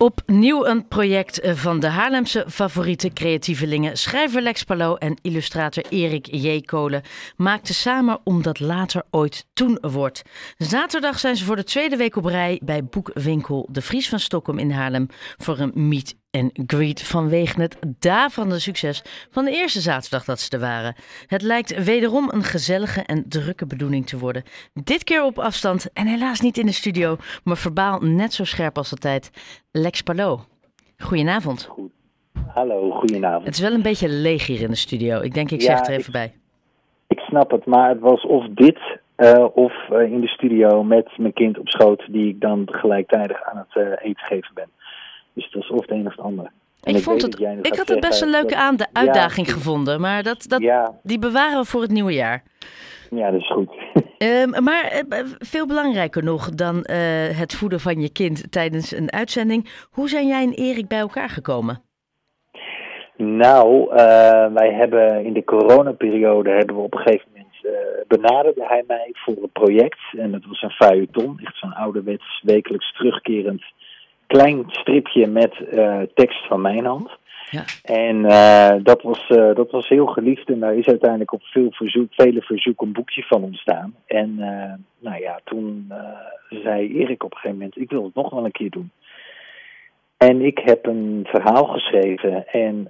Opnieuw een project van de Haarlemse favoriete creatievelingen. Schrijver Lex Pallo en illustrator Erik J. Kolen maakten samen omdat later ooit toen wordt. Zaterdag zijn ze voor de tweede week op rij bij boekwinkel De Vries van Stockholm in Haarlem voor een meet en greet vanwege het daverende succes van de eerste zaterdag dat ze er waren. Het lijkt wederom een gezellige en drukke bedoeling te worden. Dit keer op afstand en helaas niet in de studio, maar verbaal net zo scherp als altijd. Lex Pallo. Goedenavond. Goed. Hallo, goedenavond. Het is wel een beetje leeg hier in de studio. Ik denk, ik zeg er even bij. Ik snap het, maar het was of dit uh, of uh, in de studio met mijn kind op schoot, die ik dan gelijktijdig aan het uh, eten geven ben. Dus of het een of het ander. En ik, vond het, ik had het best een leuke aan de uitdaging ja, gevonden, maar dat, dat, ja. die bewaren we voor het nieuwe jaar. Ja, dat is goed. um, maar veel belangrijker nog dan uh, het voeden van je kind tijdens een uitzending. Hoe zijn jij en Erik bij elkaar gekomen? Nou, uh, wij hebben in de coronaperiode hebben we op een gegeven moment benaderde hij mij voor een project. En dat was een feuilleton, echt zo'n ouderwets wekelijks terugkerend klein stripje met uh, tekst van mijn hand. Ja. En uh, dat, was, uh, dat was heel geliefd en daar is uiteindelijk op veel verzoek, vele verzoeken een boekje van ontstaan. En nou ja, toen zei Erik op een gegeven moment, ik wil het nog wel een keer doen. En ik heb een verhaal geschreven en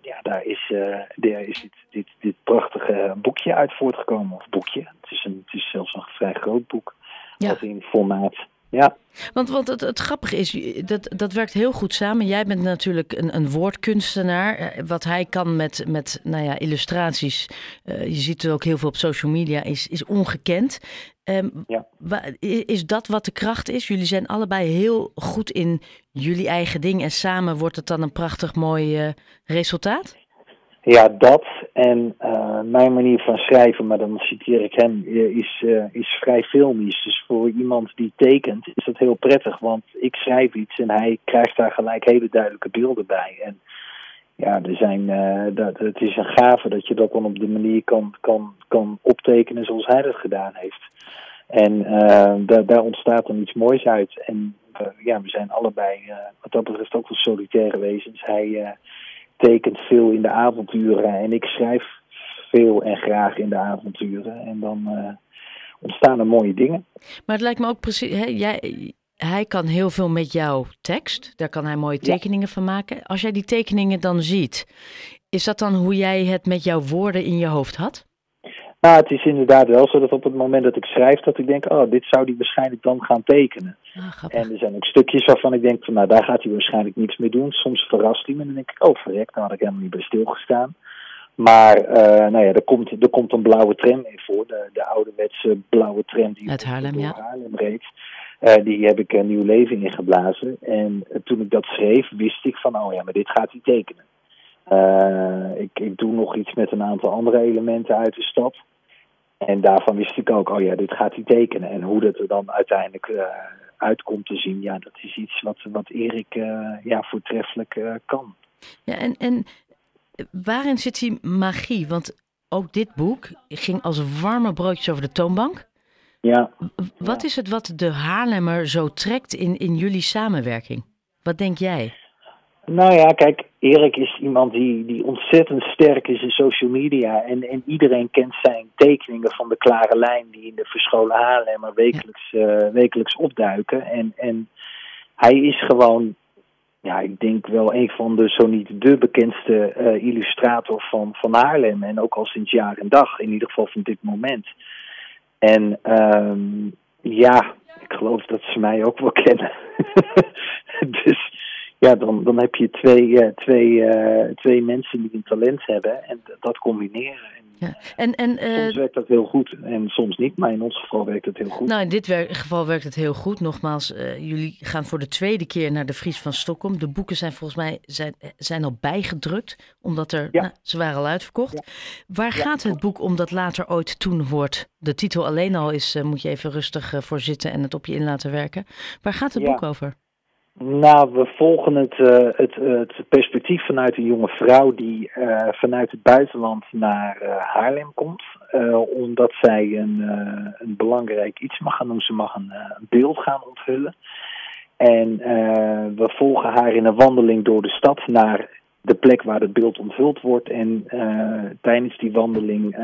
ja, daar is, daar is dit, dit, dit prachtige boekje uit voortgekomen. Of boekje, het is, een, het is zelfs een vrij groot boek. Ja. Wat in formaat ja. Want, want het, het grappige is, dat, dat werkt heel goed samen. Jij bent natuurlijk een, een woordkunstenaar. Eh, wat hij kan met, met nou ja, illustraties, uh, je ziet het ook heel veel op social media, is, is ongekend. Um, ja. Is dat wat de kracht is? Jullie zijn allebei heel goed in jullie eigen ding en samen wordt het dan een prachtig mooi uh, resultaat? Ja, dat en uh, mijn manier van schrijven, maar dan citeer ik hem, eh, is, uh, is vrij filmisch. Dus voor iemand die tekent is dat heel prettig, want ik schrijf iets en hij krijgt daar gelijk hele duidelijke beelden bij. En ja, er zijn, dat, het is een gave dat je dat dan op de manier kan, kan, kan optekenen zoals hij dat gedaan heeft. En daar ontstaat dan iets moois uit. En ja, we zijn allebei wat dat betreft ook wel solitaire wezens. Hij tekent veel in de avonturen en ik schrijf veel en graag in de avonturen. En dan uh, ontstaan er mooie dingen. Maar het lijkt me ook precies, hè, jij, hij kan heel veel met jouw tekst, daar kan hij mooie tekeningen van maken. Als jij die tekeningen dan ziet, is dat dan hoe jij het met jouw woorden in je hoofd had? Nou, het is inderdaad wel zo dat op het moment dat ik schrijf, dat ik denk, oh, dit zou hij waarschijnlijk dan gaan tekenen. Ah, en er zijn ook stukjes waarvan ik denk, van, nou, daar gaat hij waarschijnlijk niets mee doen. Soms verrast hij me en dan denk ik, oh, verrek, daar had ik helemaal niet bij stilgestaan. Maar, uh, nou ja, er komt, er komt een blauwe tram in voor, de, de ouderwetse blauwe tram die Uit Haarlem, ja. Haarlem reed. Uh, die heb ik een nieuw leven ingeblazen. En uh, toen ik dat schreef, wist ik van, oh ja, maar dit gaat hij tekenen. Ik, ik doe nog iets met een aantal andere elementen uit de stad. En daarvan wist ik ook, oh ja, dit gaat hij tekenen. En hoe dat er dan uiteindelijk uh, uitkomt te zien, ja, dat is iets wat, wat Erik uh, ja, voortreffelijk uh, kan. Ja, en, en waarin zit die magie? Want ook dit boek ging als warme broodjes over de toonbank. Ja. Wat is het wat de Haarlemmer zo trekt in, in jullie samenwerking? Wat denk jij? Nou ja, kijk, Erik is iemand die, die ontzettend sterk is in social media. En, en iedereen kent zijn tekeningen van de klare lijn die in de verscholen Haarlemmer wekelijks, uh, wekelijks opduiken. En, en hij is gewoon, ja, ik denk wel een van de, zo niet de bekendste uh, illustrator van, van Haarlem. En ook al sinds jaar en dag, in ieder geval van dit moment. En um, ja, ik geloof dat ze mij ook wel kennen. dus ja, dan, dan heb je twee, uh, twee, uh, twee mensen die een talent hebben en dat combineren. En, ja. en, en, uh, soms werkt dat heel goed en soms niet, maar in ons geval werkt het heel goed. Nou, in dit geval werkt het heel goed. Nogmaals, jullie gaan voor de tweede keer naar de Vries van Stockholm. De boeken zijn volgens mij zijn, zijn al bijgedrukt, omdat er, ja. nou, ze waren al uitverkocht. Ja. Waar gaat het boek om dat later ooit toen wordt? De titel alleen al is, moet je even rustig voor zitten en het op je in laten werken. Waar gaat het boek over? Nou, we volgen het, uh, het, het, perspectief vanuit een jonge vrouw die uh, vanuit het buitenland naar Haarlem komt. omdat zij een, een belangrijk iets mag gaan doen. Ze mag een, een beeld gaan onthullen. En we volgen haar in een wandeling door de stad naar de plek waar het beeld onthuld wordt. En tijdens die wandeling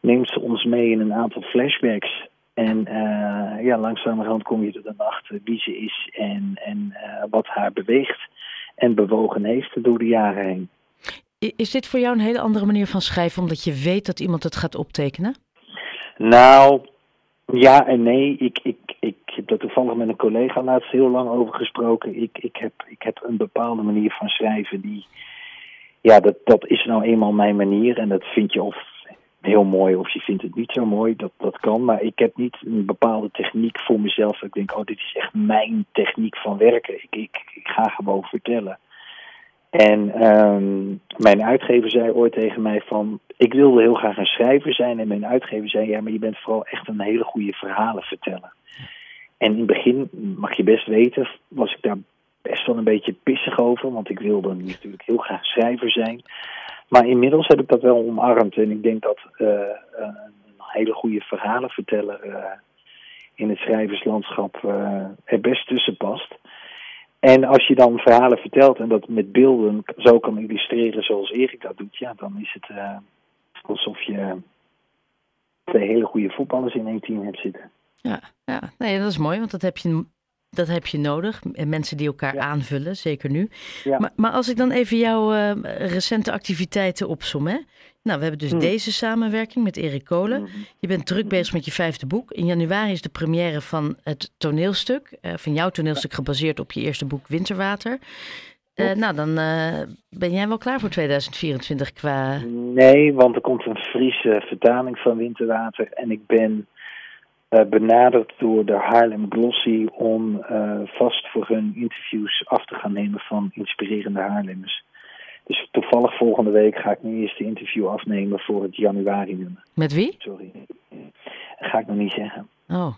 neemt ze ons mee in een aantal flashbacks. En ja, langzamerhand kom je er dan achter wie ze is en, en wat haar beweegt en bewogen heeft door de jaren heen. Is dit voor jou een hele andere manier van schrijven, omdat je weet dat iemand het gaat optekenen? Nou, ja en nee. Ik, ik, ik heb daar toevallig met een collega laatst heel lang over gesproken. Ik, ik, heb, ik heb een bepaalde manier van schrijven die. Ja, dat, dat is nou eenmaal mijn manier. En dat vind je of heel mooi of je vindt het niet zo mooi. Dat, dat kan. Maar ik heb niet een bepaalde techniek voor mezelf. Ik denk, oh, dit is echt mijn techniek van werken. Ik, ik, ik ga gewoon vertellen. En um, mijn uitgever zei ooit tegen mij van, ik wilde heel graag een schrijver zijn. En mijn uitgever zei, ja, maar je bent vooral echt een hele goede verhalen vertellen. En in het begin, mag je best weten, was ik daar best wel een beetje pissig over. Want ik wilde natuurlijk heel graag schrijver zijn. Maar inmiddels heb ik dat wel omarmd. En ik denk dat uh, een hele goede verhalenverteller uh, in het schrijverslandschap uh, er best tussen past. En als je dan verhalen vertelt en dat met beelden zo kan illustreren zoals Erik dat doet, ja, dan is het alsof je twee hele goede voetballers in één team hebt zitten. Ja, ja. Nee, dat is mooi, want dat heb je, dat heb je nodig. Mensen die elkaar aanvullen, zeker nu. Ja. Maar, maar, als ik dan even jouw uh, recente activiteiten opsom, hè? Nou, we hebben dus hmm. deze samenwerking met Erik Kolen. Hmm. Je bent druk bezig met je vijfde boek. In januari is de première van het toneelstuk, uh, van jouw toneelstuk gebaseerd op je eerste boek Winterwater. Uh, nou, dan ben jij wel klaar voor 2024 qua. Nee, want er komt een Friese vertaling van Winterwater. En ik ben benaderd door de Haarlem Glossy om vast voor hun interviews af te gaan nemen van inspirerende Haarlemmers. Dus toevallig volgende week ga ik mijn eerste interview afnemen voor het januari nummer. Met wie? Sorry. Dat ga ik nog niet zeggen. Oh,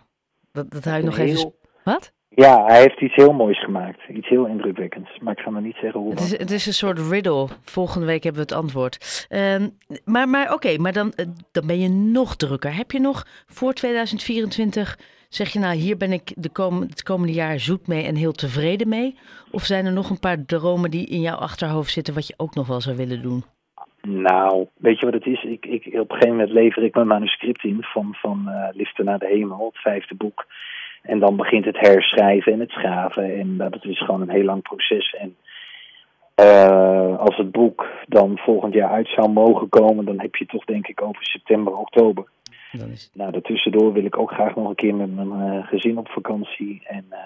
dat, dat hou je nog even... Wat? Ja, hij heeft iets heel moois gemaakt. Iets heel indrukwekkends. Maar ik ga nog niet zeggen hoe. Het is, het is een soort riddle. Volgende week hebben we het antwoord. Uh, maar maar oké, maar dan, eh, dan ben je nog drukker. Heb je nog voor 2024 Zeg je nou, hier ben ik de kom het komende jaar zoet mee en heel tevreden mee? Of zijn er nog een paar dromen die in jouw achterhoofd zitten wat je ook nog wel zou willen doen? Nou, weet je wat het is? Ik, ik, op een gegeven moment lever ik mijn manuscript in van, van uh, Liften naar de Hemel, het vijfde boek. En dan begint het herschrijven en het schaven. En dat is gewoon een heel lang proces. En uh, als het boek dan volgend jaar uit zou mogen komen, dan heb je toch denk ik over september, oktober. Is... Nou, daartussendoor wil ik ook graag nog een keer met mijn uh, gezin op vakantie. En uh,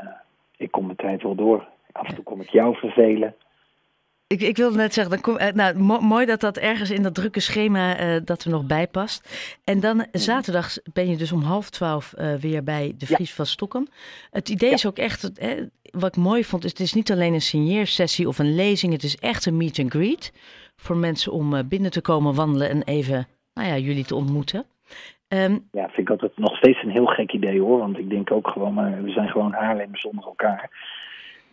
ik kom mijn tijd wel door. Af en toe kom ik jou vervelen. Ik, ik wilde net zeggen, dan kom, uh, nou, mo mooi dat dat ergens in dat drukke schema dat er nog bij past. En dan mhm. zaterdag ben je dus om half twaalf weer bij de Vries van Stockholm. Het idee is ook echt, wat ik mooi vond, is het is niet alleen een signeersessie of een lezing. Het is echt een meet and greet voor mensen om binnen te komen wandelen en even nou ja, jullie te ontmoeten. Um, ja, vind ik altijd nog steeds een heel gek idee hoor. Want ik denk ook gewoon, maar we zijn gewoon Haarlem zonder elkaar.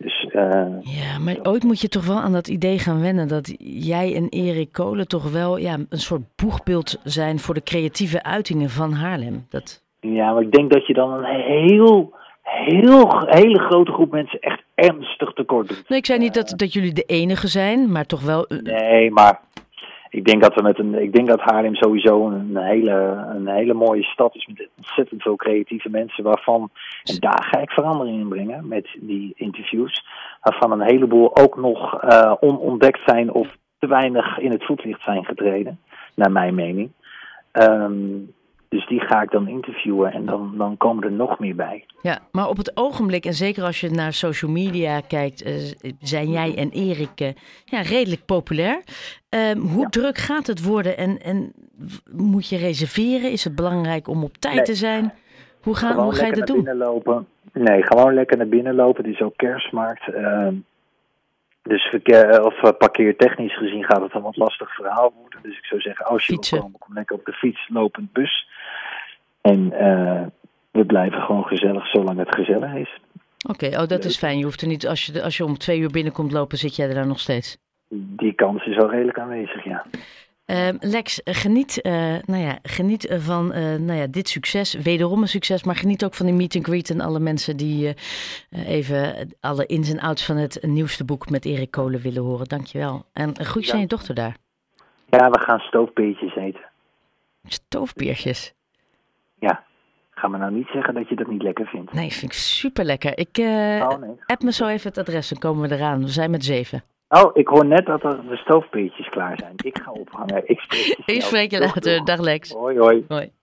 Dus, uh, ja, maar ooit moet je toch wel aan dat idee gaan wennen dat jij en Erik Kolen toch wel ja, een soort boegbeeld zijn voor de creatieve uitingen van Haarlem. Dat... Ja, maar ik denk dat je dan een heel, heel, hele grote groep mensen echt ernstig tekort doet. Nee, ik zei niet dat, dat jullie de enige zijn, maar toch wel. Nee, maar ik denk dat we met een, ik denk dat Haarlem sowieso een hele, een hele mooie stad is met ontzettend veel creatieve mensen waarvan, en daar ga ik verandering in brengen met die interviews, waarvan een heleboel ook nog uh, onontdekt zijn of te weinig in het voetlicht zijn getreden, naar mijn mening. Um, dus die ga ik dan interviewen en dan, dan komen er nog meer bij. Ja, maar op het ogenblik, en zeker als je naar social media kijkt, uh, zijn jij en Erik uh, ja, redelijk populair. Uh, hoe druk gaat het worden en, en moet je reserveren? Is het belangrijk om op tijd te zijn? Hoe, gaan, hoe ga je dat doen? Lopen. Nee, gewoon lekker naar binnen lopen. Het is ook kerstmarkt. Ehm, dus verkeer, of uh, parkeertechnisch gezien gaat het een wat lastig verhaal worden. Dus ik zou zeggen, als je wil komen, kom lekker op de fiets, lopend bus. En uh, we blijven gewoon gezellig zolang het gezellig is. Oké, okay, oh, dat is fijn. Je hoeft er niet, als je, als je om twee uur binnenkomt lopen, zit jij er dan nog steeds? Die kans is wel redelijk aanwezig, ja. Ehm, Lex, geniet, uh, nou ja, geniet van uh, nou ja, dit succes, wederom een succes, maar geniet ook van die meet and greet en alle mensen die even alle ins en outs van het nieuwste boek met Erik Kolen willen horen. Dankjewel. En groetjes ja. aan je dochter daar. Ja, we gaan stoofpeertjes eten. Stoofpeertjes? Ja. Ga me nou niet zeggen dat je dat niet lekker vindt. Nee, vind ik super lekker. Ik oh, nee. app me zo even het adres, dan komen we eraan. We zijn met zeven. Oh, ik hoor net dat er de stoofpeertjes klaar zijn. Ik ga ophangen. Ik spreek je, ik spreek je later. Dag Lex. Hoi, hoi. hoi.